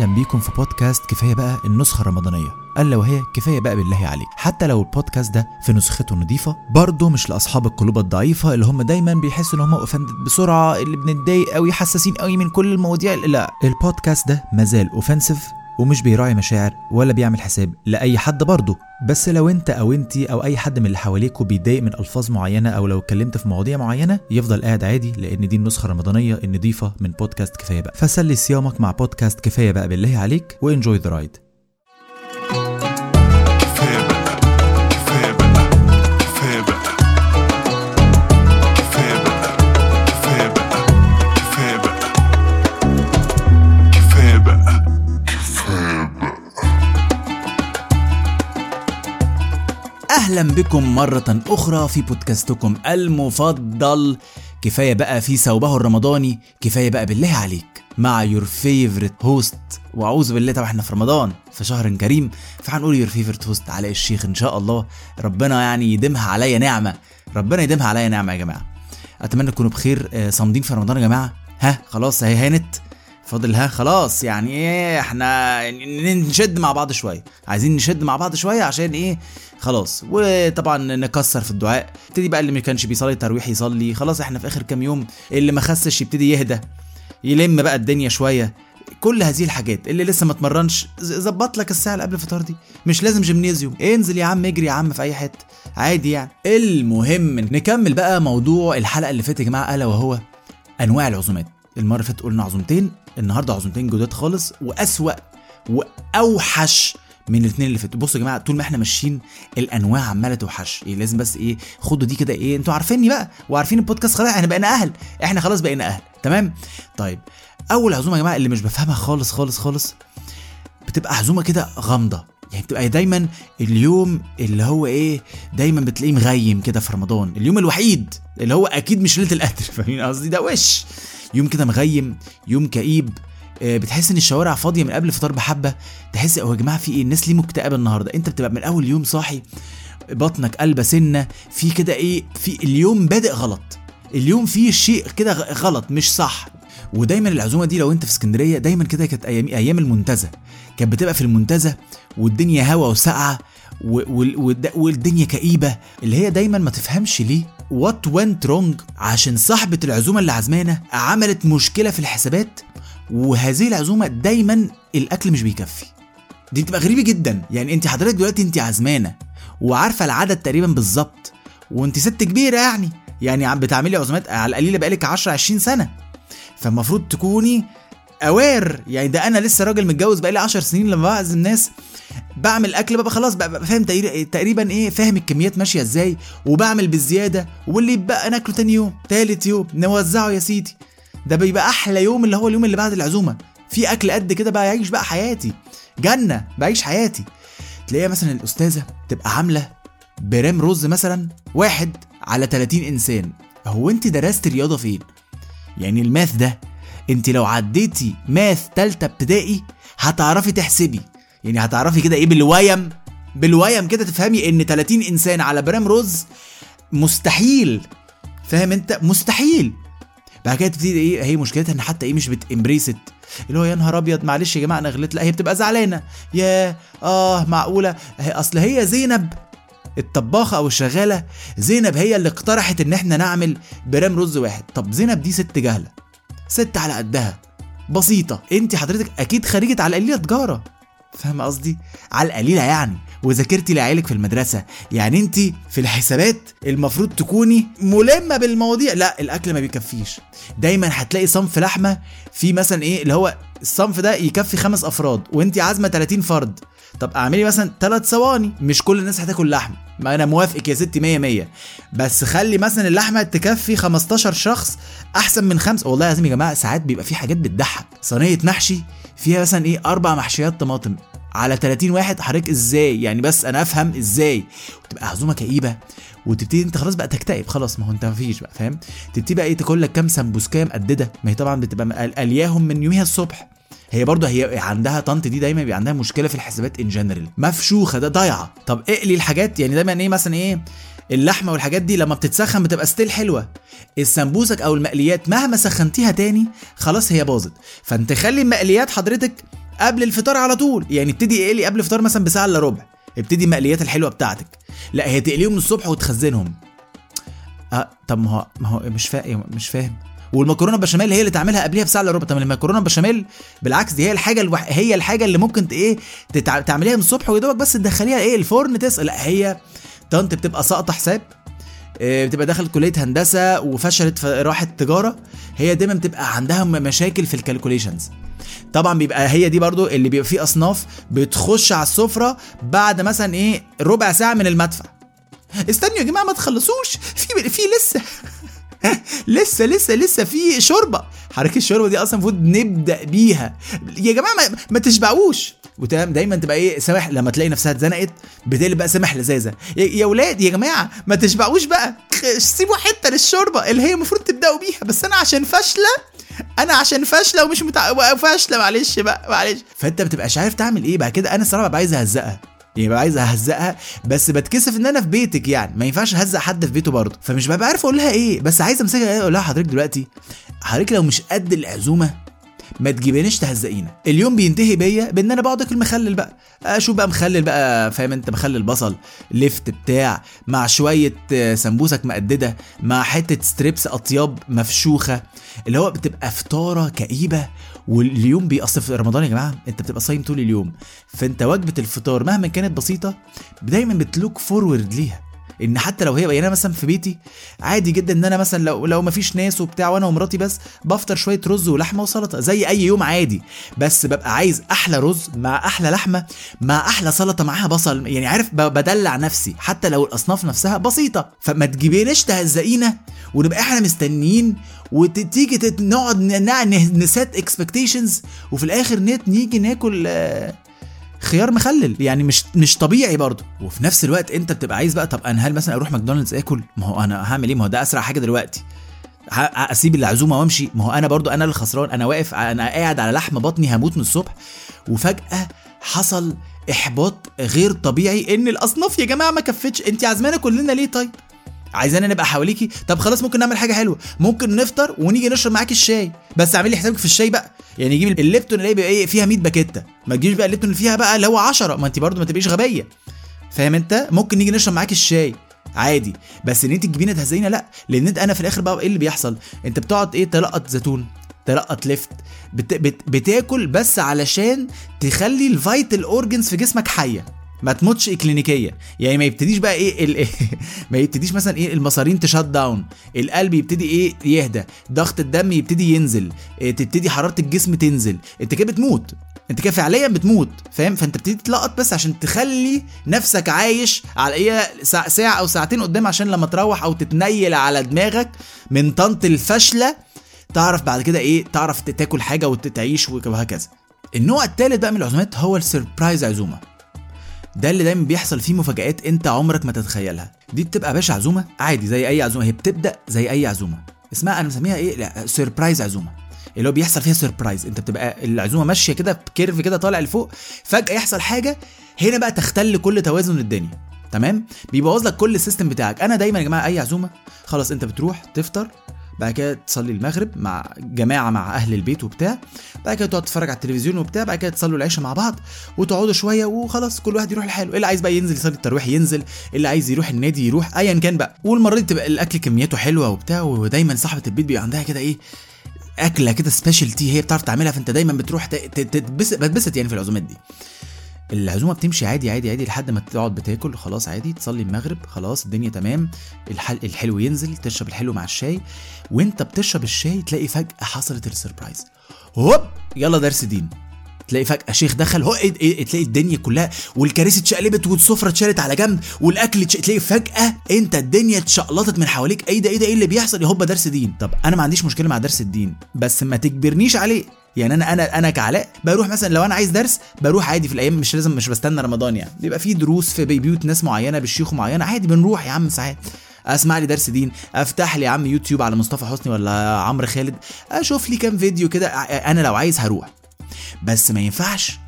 أهلا بيكم في بودكاست كفاية بقى النسخة الرمضانية. ألا وهي كفاية بقى بالله عليك. حتى لو البودكاست ده في نسخته نظيفة برضه مش لأصحاب القلوب الضعيفة اللي هم دايما بيحسوا إن هم offended بسرعة اللي بنتضايق قوي حساسين قوي من كل المواضيع. لا البودكاست ده مازال offensive ومش بيراعي مشاعر ولا بيعمل حساب لأي حد برضه. بس لو انت أو انتي أو أي حد من اللي حواليكوا بيتضايق من ألفاظ معينة أو لو اتكلمت في مواضيع معينة يفضل قاعد عادي لأن دي النسخة الرمضانية النظيفه من بودكاست كفاية بقى. فسلي صيامك مع بودكاست كفاية بقى بالله عليك و enjoy the ride أهلا بكم مرة أخرى في بودكاستكم المفضل. كفاية بقى في ثوبه الرمضاني كفاية بقى بالله عليك. مع your favorite host وأعوذ بالله طبعا إحنا في رمضان في شهر كريم. فهنقول your favorite host علاء الشيخ إن شاء الله. ربنا يعني يديمها عليا نعمة. ربنا يديمها عليا نعمة يا جماعة. أتمنى تكونوا بخير. آه، صامدين في رمضان يا جماعة. ها خلاص هي هانت. فاضل ها خلاص يعني إيه إحنا نشد مع بعض شوية عايزين نشد مع بعض شوية عشان إيه؟ خلاص. وطبعا نكسر في الدعاء. ابتدي بقى اللي ما كانش بيصلي التراويح يصلي. خلاص إحنا في آخر كام يوم اللي ما خسش يبتدي يهدى يلم بقى الدنيا شوية. كل هذه الحاجات اللي لسه ما اتمرنش ظبط لك الساعة اللي قبل الفطار دي. مش لازم جيمنيزيوم انزل يا عم اجري يا عم في أي حتة. عادي يعني. المهم نكمل بقى موضوع الحلقة اللي فاتت يا جماعة ألا وهو أنواع العزومات. المرة اللي فاتت قلنا عزومتين النهارده عزومتين جداد خالص وأسوأ وأوحش من الاثنين اللي فاتوا. بصوا يا جماعة طول ما إحنا ماشيين الأنواع عمالة توحش. إيه لازم بس إيه خدوا دي كده إيه أنتوا عارفيني بقى وعارفين البودكاست خلاص إحنا بقينا أهل. إحنا خلاص بقينا أهل. تمام؟ طيب أول عزومة يا جماعة اللي مش بفهمها خالص خالص خالص بتبقى عزومة كده غامضة. يعني بتبقى دايما اليوم اللي هو إيه دايما بتلاقيه مغيم كده في رمضان. اليوم الوحيد اللي هو أكيد مش ليلة القدر فاهمين قصدي؟ ده وش. يوم كده مغيم يوم كئيب آه، بتحس إن الشوارع فاضية من قبل الفطار بحبة. تحس يا جماعة في إيه؟ الناس ليه مكتئبة النهارده؟ أنت بتبقى من أول يوم صاحي بطنك قلبة سنة في كده إيه؟ في اليوم بادئ غلط. اليوم فيه شيء كده غلط مش صح. ودايما العزومة دي لو أنت في اسكندرية دايما كده كانت أيام أيام المنتزه. كانت بتبقى في المنتزه والدنيا هوا وسقعه و- وال- والد- والدنيا كئيبة اللي هي دايما ما تفهمش ليه what went wrong عشان صاحبة العزومة اللي عزمانه عملت مشكلة في الحسابات وهذه العزومة دايما الأكل مش بيكفي. دي بتبقى غريبة جدا. يعني أنت حضرتك دلوقتي أنت عزمانه وعارفة العدد تقريبا بالظبط وأنت ست كبيرة يعني يعني عم بتعملي عزومات على القليلة بقالك 10 20 سنة. فالمفروض تكوني aware يعني ده أنا لسه راجل متجوز بقالي 10 سنين لما بعزم ناس. بعمل أكل ببقى خلاص بقى فاهم تقريبا- إيه فاهم الكميات ماشية إزاي. وبعمل بالزياده واللي يبقى ناكله تاني يوم تالت يوم نوزعه يا سيدي. ده بيبقى أحلى يوم اللي هو اليوم اللي بعد العزومة. في أكل قد كده بقى يعيش بقى حياتي. جنة بعيش حياتي. تلاقيها مثلا الأستاذة تبقى عاملة برام رز مثلا واحد على 30 إنسان. هو أنت درست رياضة فين؟ يعني الماث ده انت لو عديتي ماث تالتة ابتدائي هتعرفي تحسبي. يعني هتعرفي كده إيه بالويم؟ بالويم كده تفهمي ان 30 انسان على برام رز مستحيل. فاهم انت؟ مستحيل. بعد كده تبتدي إيه؟ هي مشكلتها ان حتى إيه مش بتمبريست اللي هو يا نهار ابيض معلش يا جماعة أنا غلطت. لا هي بتبقى زعلانة. يا آه معقولة. هي أصل هي زينب الطباخة أو الشغالة. زينب هي اللي اقترحت إن إحنا نعمل برام رز واحد. طب زينب دي ست جهلة. ست على قدها. بسيطة. انت حضرتك أكيد خريجة على القليله تجاره فاهم قصدي؟ على القليله يعني. وذاكرتي لعيالك في المدرسة. يعني انت في الحسابات المفروض تكوني ملمة بالمواضيع. لا الأكل ما بيكفيش. دايما هتلاقي صنف لحمة في مثلا إيه اللي هو الصنف ده يكفي خمس أفراد وانت عازمة 30 فرد. طب اعملي مثلا ثلاث صواني مش كل الناس هتاكل لحمه ما أنا موافقك يا ستي 100 100 بس خلي مثلا اللحمة تكفي 15 شخص أحسن من خمسه والله العظيم يا جماعة ساعات بيبقى في حاجات بتضحك. صينية محشي فيها مثلا إيه أربع محشيات طماطم. على 30 واحد حضرتك إزاي؟ يعني بس أنا أفهم إزاي. وتبقى عزومة كئيبة وتبتدي أنت خلاص بقى تكتئب. خلاص ما هو أنت مفيش بقى فاهم؟ تبتدي بقى إيه تاكل لك كام سمبوسكايه مقدده ما هي طبعا بتبقى قلياهم من يوميها الصبح. هي برضه هي عندها طنط دي دايما بيبقى عندها مشكلة في الحسابات ان جنرال مفشوخة ده ضايعة. طب اقلي الحاجات. يعني دايما إيه مثلا إيه اللحمة والحاجات دي لما بتتسخن بتبقى ستيل حلوة. السمبوسك أو المقليات مهما سخنتيها تاني خلاص هي باظت. فأنت خلي المقليات حضرتك قبل الفطار على طول. يعني ابتدي اقلي قبل الفطار مثلا بساعة إلا ربع. ابتدي المقليات الحلوة بتاعتك. لا هي تقليهم الصبح وتخزنهم. آه طب ما هو ما هو مش فاهم مش فاهم. والمكرونة بشاميل هي اللي تعملها قبلها بساعة إلا ربع. طب المكرونة بشاميل بالعكس دي هي الحاجة الوح... هي الحاجة اللي ممكن إيه تتع... تعمليها من الصبح ويا دوبك بس تدخليها إيه الفرن تسقى لا هي طنط بتبقى ساقطة حساب آه، بتبقى دخلت كلية هندسة وفشلت في راحت تجارة هي دايما بتبقى عندها مشاكل في الكالكوليشنز طبعا بيبقى هي دي برضو اللي بيبقى فيه أصناف بتخش على السفرة بعد مثلا إيه ربع ساعة من المدفع. استنوا يا جماعة ما تخلصوش في في لسه لسه لسه لسه في شوربة. حضرتك الشوربة دي أصلا المفروض نبدأ بيها. يا جماعة ما, ما تشبعوش. وتمام دايما تبقى إيه سامح لما تلاقي نفسها اتزنقت بتقلب بقى سامح لذاذه يا, ولاد يا جماعة ما تشبعوش بقى. سيبوا حتة للشوربة اللي هي المفروض تبدأوا بيها. بس أنا عشان فاشلة أنا عشان فاشلة ومش متع... فاشلة معلش بقى معلش. فأنت ما بتبقاش عارف تعمل إيه. بعد كده أنا الصراحة ببقى عايز أهزقها. يعني ببقى عايز اهزقها بس بتكسف ان أنا في بيتك يعني. ما ينفعش اهزق حد في بيته برضه. فمش ببقى عارف أقول لها إيه بس عايز امسكها أقول لها حضرتك دلوقتي حضرتك لو مش قد العزومة ما تجيبينيش تهزقينا. اليوم بينتهي بيا بان أنا بقعد اكل مخلل بقى. أشوف بقى مخلل بقى فاهم انت مخلل بصل لفت بتاع مع شوية سمبوسك مقددة مع حتة strips أطياب مفشوخة اللي هو بتبقى فطارة كئيبة واليوم بيأثر في رمضان يا جماعة. انت بتبقى صايم طول اليوم. فانت وجبة الفطار مهما كانت بسيطة دايما بت look forward ليها. إن حتى لو هي يعني أنا مثلا في بيتي عادي جدا إن أنا مثلا لو لو مفيش ناس وبتاع وأنا ومراتي بس بفطر شوية رز ولحمة وسلطة زي أي يوم عادي. بس ببقى عايز أحلى رز مع أحلى لحمة مع أحلى سلطة معاها بصل يعني عارف بدلع نفسي. حتى لو الأصناف نفسها بسيطة. فما تجيبيناش تهزقينا ونبقى إحنا مستنيين وتيجي نقعد ن set expectations وفي الآخر نيجي ناكل آه، خيار مخلل يعني مش مش طبيعي برضه. وفي نفس الوقت انت بتبقى عايز بقى طب أنا هل مثلا أروح ماكدونالدز آكل؟ ما هو أنا هعمل إيه؟ ما هو ده أسرع حاجة دلوقتي. أسيب العزومة وأمشي؟ ما هو أنا برضو أنا اللي خسران أنا واقف أنا قاعد على لحم بطني هموت من الصبح. وفجأة حصل إحباط غير طبيعي إن الأصناف يا جماعة ما كفتش. أنت عازمانا كلنا ليه طيب؟ عايزانا نبقى حواليكي؟ طب خلاص ممكن نعمل حاجة حلوة. ممكن نفطر ونيجي نشرب معاكي الشاي. بس اعملي حسابك في الشاي بقى. يعني جيب الليبتون اللي بيبقى إيه فيها 100 باكيته ما تجيبش بقى الليبتون اللي فيها بقى اللي هو 10 ما انت برضو ما تبقيش غبية. فاهم انت؟ ممكن نيجي نشرب معاك الشاي. عادي. بس ان انت تجيبينا تهزقينا لا. لأن انت أنا في الآخر بقى إيه اللي بيحصل؟ انت بتقعد إيه تلقط زيتون تلقط لفت بت بت بتاكل بس علشان تخلي ال vital organs في جسمك حية. ما تموتش اكلينيكيا يعني ما يبتديش بقى إيه ال... ما يبتديش مثلا إيه المصارين ت shut down. القلب يبتدي إيه يهدى. ضغط الدم يبتدي ينزل. إيه تبتدي حرارة الجسم تنزل. أنت كده بتموت. أنت كده فعليا بتموت. فاهم؟ فأنت بتبتدي تلقط بس عشان تخلي نفسك عايش على إيه ساعة أو ساعتين قدام عشان لما تروح أو تتنيل على دماغك من طنط الفاشله تعرف بعد كده إيه تعرف تاكل حاجة وتعيش وهكذا. النوع الثالث بقى من العزومات هو ال surprise عزومة. ده اللي دايما بيحصل فيه مفاجآت انت عمرك ما تتخيلها. دي بتبقى باشا عزومة؟ عادي زي أي عزومة. هي بتبدأ زي أي عزومة. اسمها أنا مسميها إيه؟ لا surprise عزومة. اللي هو بيحصل فيها surprise انت بتبقى العزومة ماشية كده ب curve كده طالع لفوق. فجأة يحصل حاجة هنا بقى تختل كل توازن الدنيا. تمام؟ بيبوظ لك كل السيستم بتاعك. أنا دايما يا جماعة أي عزومة؟ خلاص أنت بتروح تفطر. بعد كده تصلي المغرب مع جماعة مع أهل البيت وبتاع. بعد كده تقعد تتفرج على التلفزيون وبتاع. بعد كده تصلوا العشاء مع بعض وتقعدوا شوية وخلاص كل واحد يروح لحاله. اللي عايز بقى ينزل يصلي؟ التراويح ينزل. اللي عايز يروح النادي يروح؟ ايا كان بقى. والمرة دي تبقى الأكل كمياته حلوة وبتاع. ودايما صاحبة البيت بيبقى عندها كده إيه أكلة كده specialty هي بتعرف تعملها. فأنت دايما بتروح تتبسط بتبسط يعني في العزومات دي. العزومة بتمشي عادي عادي عادي لحد ما تقعد بتاكل خلاص عادي تصلي المغرب خلاص الدنيا تمام الحل الحلو ينزل تشرب الحلو مع الشاي وانت بتشرب الشاي تلاقي فجأة حصلت ال surprise. هوب! يلا درس دين. تلاقي فجأة شيخ دخل هو إيه إيه تلاقي الدنيا كلها والكراسي اتشقلبت والسفرة اتشالت على جنب والأكل اتش... تلاقي فجأة انت الدنيا اتشقلبت من حواليك. إيه ده إيه ده إيه اللي بيحصل؟ هوبا درس دين. طب أنا ما عنديش مشكلة مع درس الدين بس ما تجبرنيش عليه. يعني أنا أنا أنا كعلاء بروح مثلا لو أنا عايز درس بروح عادي في الأيام مش لازم مش بستنى رمضان يعني. بيبقى في دروس في بيوت ناس معينة بالشيوخ معينة عادي بنروح يا عم ساعات. أسمع لي درس دين أفتح لي يا عم يوتيوب على مصطفى حسني ولا عمرو خالد أشوف لي كام فيديو كده أنا لو عايز هروح. بس ما ينفعش.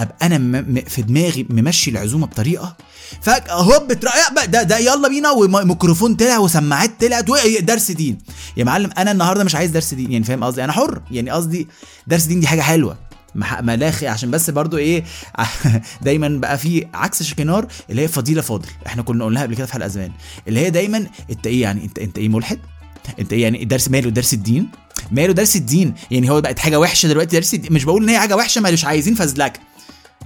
أبقى أنا في دماغي ممشي العزومة بطريقة فجأة هوب بقى ده ده يلا بينا وميكروفون طلع وسماعات طلعت درس دين. يا معلم أنا النهارده مش عايز درس دين يعني فاهم قصدي؟ أنا حر يعني قصدي درس دين دي حاجة حلوة. ملاخي عشان بس برضو إيه دايما بقى في عكس شكنار اللي هي فضيلة فاضل. إحنا كنا قلناها قبل كده في حلقة زمان. اللي هي دايما أنت إيه يعني أنت أنت إيه ملحد؟ أنت إيه يعني درس ماله درس الدين؟ ماله درس الدين يعني هو بقت حاجة وحشة دلوقتي درس الدين مش بقول إن هي حاجة وحشة مش عايزين فزلكة.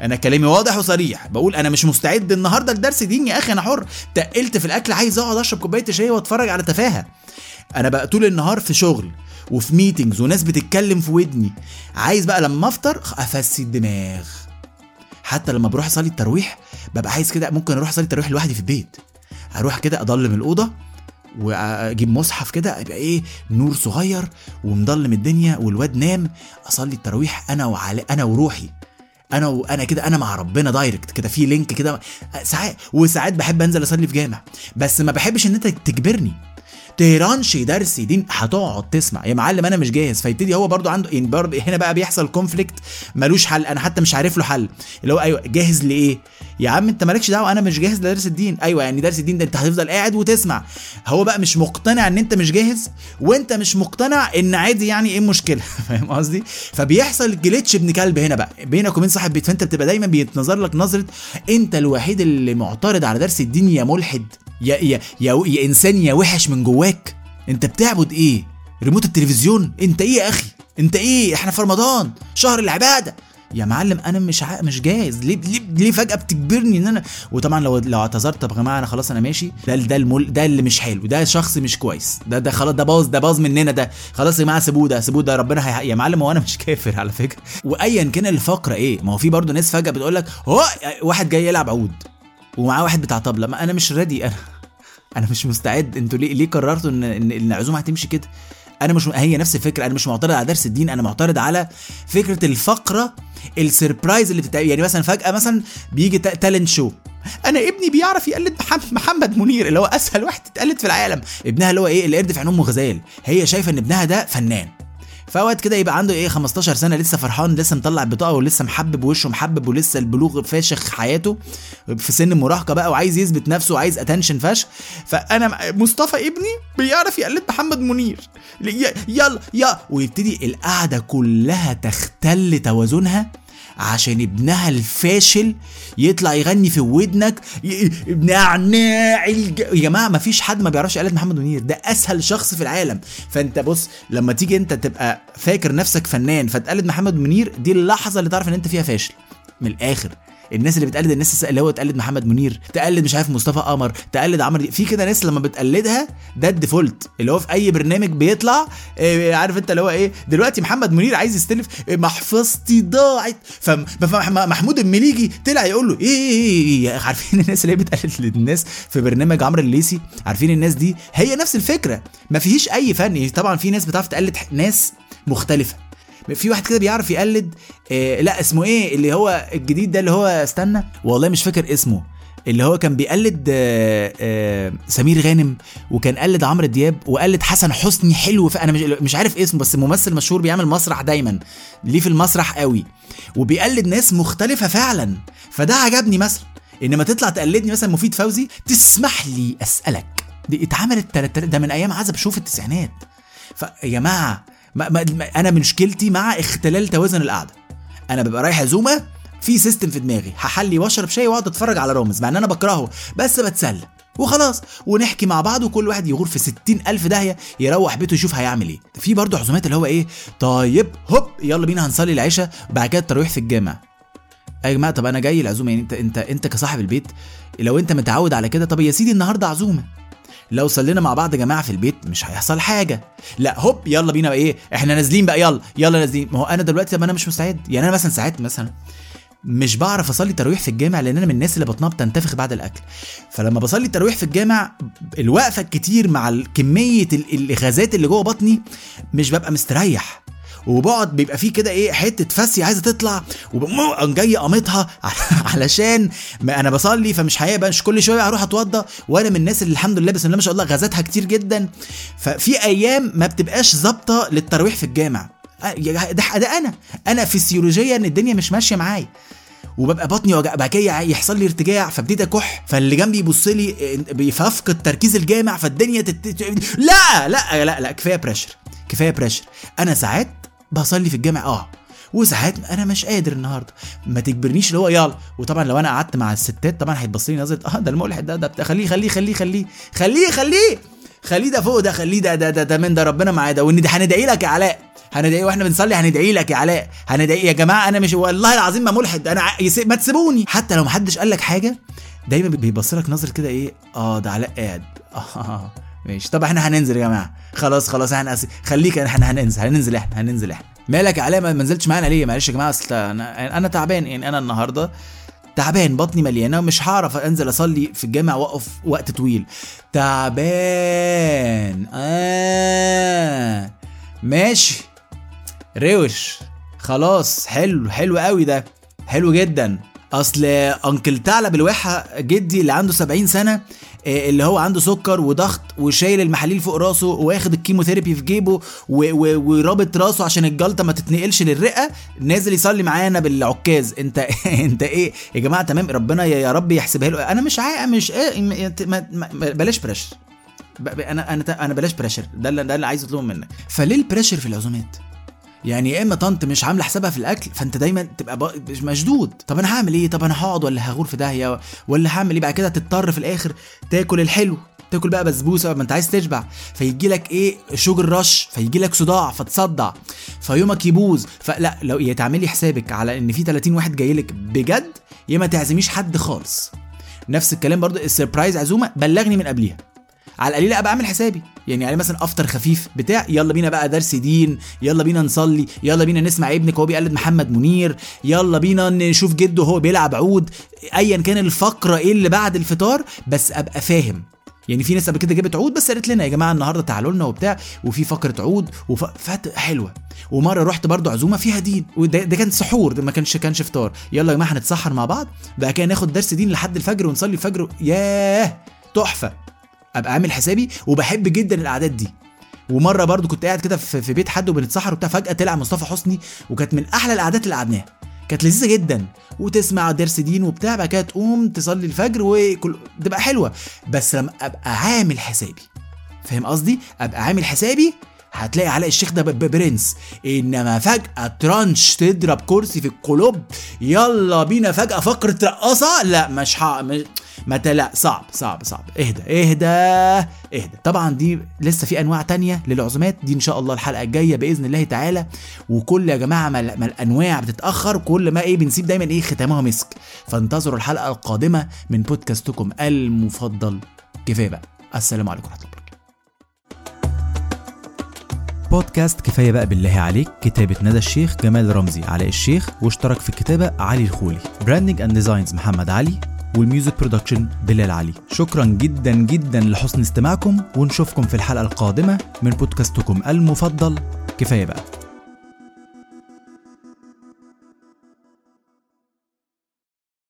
أنا كلامي واضح وصريح. بقول أنا مش مستعد النهارده لدرس دين يا أخي أنا حر. تقلت في الأكل عايز أقعد أشرب كوباية شاي وأتفرج على تفاهة. أنا بقى طول النهار في شغل وفي ميتنجز وناس بتتكلم في ودني. عايز بقى لما أفطر افسي الدماغ حتى لما بروح اصلي التراويح ببقى عايز كده ممكن أروح اصلي التراويح لوحدي في البيت. أروح كده اضلم الأوضة وأجيب مصحف كده يبقى إيه نور صغير ومضلم الدنيا والواد نام. أصلي التراويح أنا وعلي أنا وروحي. أنا وأنا كده أنا مع ربنا direct كده في link كده. ساعات وساعات بحب أنزل اصلي في جامع بس ما بحبش إن أنت تجبرني. تهرانش درس دين هتقعد تسمع. يا معلم أنا مش جاهز فيبتدي هو برضو عنده يعني برضو هنا بقى بيحصل conflict ملوش حل أنا حتى مش عارف له حل. اللي هو أيوه جاهز لإيه؟ يا عم أنت مالكش دعوة أنا مش جاهز لدرس الدين أيوه يعني درس الدين ده أنت هتفضل قاعد وتسمع. هو بقى مش مقتنع إن أنت مش جاهز وأنت مش مقتنع إن عادي يعني إيه المشكلة؟ فاهم قصدي؟ فبيحصل جليتش ابن كلب هنا بقى. بينك وبين صاحب بيت فأنت بتبقى دايما بيتنظر لك نظرة أنت الوحيد اللي معترض على درس الدين يا ملحد. يا يا يا, يا إنسان يا وحش من جواك. أنت بتعبد إيه؟ ريموت التلفزيون. أنت إيه يا أخي؟ أنت إيه؟ إحنا في رمضان شهر العبادة. يا معلم أنا مش ع... مش جاهز. ليه ليه ليه فجأة بتجبرني إن أنا وطبعا لو لو اعتذرت طب يا جماعة أنا خلاص أنا ماشي. ده ده المل... ده اللي مش حلو. ده شخص مش كويس. ده ده خلاص ده باظ ده باظ مننا. ده خلاص يا جماعة سيبوه ده سيبوه ده ربنا هي... يا معلم هو أنا مش كافر على فكرة. وايا كان الفقرة إيه؟ ما هو في برضه ناس فجأة بتقول لك واحد جاي يلعب عود. ومعاه واحد بتاع طبلة. ما أنا مش ready أنا أنا مش مستعد. أنتوا ليه ليه قررتوا ان ان العزومة هتمشي كده؟ أنا مش هي نفس الفكرة. أنا مش معترض على درس الدين. أنا معترض على فكرة الفقرة ال surprise اللي بتتعمل يعني مثلا فجأة مثلا بيجي talent show أنا ابني بيعرف يقلد محمد, منير اللي هو أسهل واحد تتقلد في العالم. ابنها اللي هو إيه؟ القرد في عين امه غزال. هي شايفة إن ابنها ده فنان. فوقت كده يبقى عنده إيه 15 سنة لسه فرحان لسه مطلع البطاقه ولسه محبب وشه محبب ولسه البلوغ فاشخ حياته في سن المراهقه بقى وعايز يثبت نفسه وعايز اتنشن فشخ. فأنا مصطفى ابني بيعرف يقلد محمد منير. يلا يا ويبتدي القعدة كلها تختل توازنها. عشان ابنها الفاشل يطلع يغني في ودنك نعناع الج... يا جماعة ما فيش حد ما بيعرفش يقلد محمد منير ده أسهل شخص في العالم. فأنت بص لما تيجي أنت تبقى فاكر نفسك فنان فتقلد محمد منير دي اللحظة اللي تعرف إن أنت فيها فاشل. من الآخر. الناس اللي بتقلد الناس اللي هو تقلد محمد منير تقلد مش عارف مصطفى قمر تقلد عمرو في كده ناس لما بتقلدها ده ال default اللي هو في أي برنامج بيطلع آه، عارف أنت اللي هو إيه دلوقتي محمد منير عايز يستلف آه، محفظتي ضاعت فمحمود المليجي طلع يقول له إيه إيه إيه إيه؟ عارفين الناس اللي بتقلد الناس في برنامج عمرو الليثي عارفين الناس دي هي نفس الفكرة ما فيش أي فن يعني طبعا في ناس بتعرف تقلد ناس مختلفة في واحد كده بيعرف يقلد آه لا اسمه إيه؟ اللي هو الجديد ده اللي هو استنى والله مش فاكر اسمه. اللي هو كان بيقلد آه آه سمير غانم وكان قلد عمرو دياب وقلد حسن حسني حلو فانا مش مش عارف اسمه بس ممثل مشهور بيعمل مسرح دايما ليه في المسرح قوي. وبيقلد ناس مختلفة فعلا فده عجبني مثلا انما تطلع تقلدني مثلا مفيد فوزي تسمح لي أسألك دي اتعملت ده من أيام عزب شوف التسعينات. فيا جماعة ما ما أنا مشكلتي مع اختلال توازن القعدة. أنا ببقى رايح عزومه في system في دماغي. هحلي واشرب شاي وأقعد أتفرج على رامز مع إن أنا بكرهه بس بتسلى. وخلاص. ونحكي مع بعض وكل واحد يغور في ستين ألف داهية يروح بيته يشوف هيعمل إيه. في برضه عزومات اللي هو إيه طيب هوب يلا بينا هنصلي العشاء بعد كده التراويح في الجامع. يا جماعة طب أنا جاي العزومه يعني انت انت أنت كصاحب البيت لو أنت متعود على كده طب يا سيدي النهارده عزومة. لو صلينا مع بعض يا جماعة في البيت مش هيحصل حاجة. لا هوب يلا بينا بقى إيه إحنا نازلين بقى يلا يلا نازلين. ما هو أنا دلوقتي طب أنا مش مستعد. يعني أنا مثلا ساعات مثلا مش بعرف أصلي تراويح في الجامع لأن أنا من الناس اللي بطنها بتنتفخ بعد الأكل. فلما بصلي التراويح في الجامع الوقفة الكتير مع كمية ال- الغازات اللي جوه بطني مش ببقى مستريح. وبقعد بيبقى فيه كده إيه حتة فاسي عايزة تطلع وبقوم جاي قامتها علشان ما أنا بصلي فمش هيبقى مش كل شوية هروح أتوضى وأنا من الناس اللي الحمد لله بسم الله ما شاء الله غازاتها كتير جدا. ففي أيام ما بتبقاش ظابطة للتراويح في الجامع. آه، ده ده أنا. أنا فسيولوجيا ان الدنيا مش ماشية معايا. وببقى بطني وجع بعد كده يحصل لي ارتجاع فابتدي أكح فاللي جنبي يبص لي فافقد تركيز الجامع فالدنيا تت... لا لا لا لا كفاية بريشر كفاية بريشر أنا ساعات بصلي في الجامع آه. وساعات أنا مش قادر النهارده. ما تجبرنيش اللي هو يلا. وطبعا لو أنا قعدت مع الستات طبعا هيتبص لي نظرة آه ده الملحد ده ده خليه خليه خليه خليه خليه خليه خليه ده فوق ده خليه ده ده ده, ده من ده ربنا معاه ده. وان هندعي لك يا علاء. هندعي وإحنا بنصلي هندعي لك يا علاء. هندعي يا جماعة أنا مش والله العظيم ما ملحد أنا ما تسيبوني. حتى لو محدش قال لك حاجة دايما بيبص لك نظرة كده إيه؟ آه ده علاء قاعد. آه. ماشي. طب إحنا هننزل يا جماعة. خلاص خلاص إحنا أس... خليك إحنا هننزل هننزل إحنا هننزل إحنا. مالك يا علاء ما نزلتش معانا ليه؟ معلش يا جماعة أصل أنا أنا تعبان يعني أنا النهارده تعبان بطني مليانة ومش هعرف أنزل أصلي في الجامع وأقف وقت طويل. تعبان. آه. ماشي. روش. خلاص حلو حلو قوي ده. حلو جدا. أصل أنكل ثعلب الواحة جدي اللي عنده 70 سنة آه، اللي هو عنده سكر وضغط وشايل المحاليل فوق راسه واخد ال chemotherapy في جيبه ورابط راسه عشان الجلطة ما تتنقلش للرئة نازل يصلي معانا بالعكاز. انت انت إيه؟ يا جماعة تمام ربنا يا رب يحسبها له. أنا مش عا مش إيه بلاش pressure أنا أنا أنا بلاش pressure ده اللي ده اللي عايز اطلبه منك. فليه ال pressure في العزومات؟ يعني يا إما طنط مش عاملة حسابها في الأكل فأنت دايما تبقى مشدود. طب أنا هعمل إيه؟ طب أنا هقعد ولا هغور في داهية؟ ولا هعمل إيه بعد كده؟ تضطر في الآخر تاكل الحلو. تاكل بقى بسبوسة ما أنت عايز تشبع. فيجي لك إيه؟ sugar rush. فيجي لك صداع فتصدع. فيومك يبوظ. فلا لو يا تعملي حسابك على إن في 30 واحد جاي لك بجد يا ما تعزميش حد خالص. نفس الكلام برضو ال surprise عزومة بلغني من قبليها. على القليل أبقى أعمل حسابي. يعني على مثلا أفطر خفيف بتاع يلا بينا بقى درس دين يلا بينا نصلي يلا بينا نسمع ابنك وهو بيقلد محمد منير يلا بينا نشوف جده وهو بيلعب عود ايا كان الفقرة إيه اللي بعد الفطار بس أبقى فاهم. يعني في ناس قبل كده جابت عود بس قالت لنا يا جماعة النهارده تعالوا لنا وبتاع وفي فقرة عود وف... فات حلوة. ومرة رحت برضو عزومة فيها دين وده ده كان سحور ده ما كانش كانش فطار. يلا يا جماعة هنتسحر مع بعض بقى كده ناخد درس دين لحد الفجر ونصلي الفجر ياه! تحفة. ابقى عامل حسابي وبحب جدا القعدات دي. ومرة برضو كنت قاعد كده في بيت حد وبنتسحر وبتاع فجأة طلع مصطفى حسني وكانت من أحلى القعدات اللي قعدناها. كانت لذيذة جدا. وتسمع درس دين وبتاع بعد كده تقوم تصلي الفجر وكل تبقى حلوة. بس لما أبقى عامل حسابي فاهم قصدي؟ أبقى عامل حسابي هتلاقي علاء الشيخ ده برنس. إنما فجأة ترانش تضرب كرسي في القلوب. يلا بينا فجأة فقرة رقاصة. لا مش ح... مش ت- لا صعب صعب صعب. اهدى اهدى اهدى. طبعا دي لسه في أنواع تانية للعزومات. دي إن شاء الله الحلقة الجاية بإذن الله تعالى. وكل يا جماعة ما, ما الأنواع بتتأخر. كل ما إيه بنسيب دايما إيه ختامها مسك. فانتظروا الحلقة القادمة من بودكاستكم المفضل. كفاية بقى. السلام عليكم ورحمة الله. بودكاست كفاية بقى بالله عليك كتابة ندى الشيخ جمال رمزي علاء الشيخ واشترك في الكتابة علي الخولي. branding and designs محمد علي وال music production بلال علي. شكرا جدا جدا لحسن استماعكم ونشوفكم في الحلقة القادمة من بودكاستكم المفضل كفاية بقى.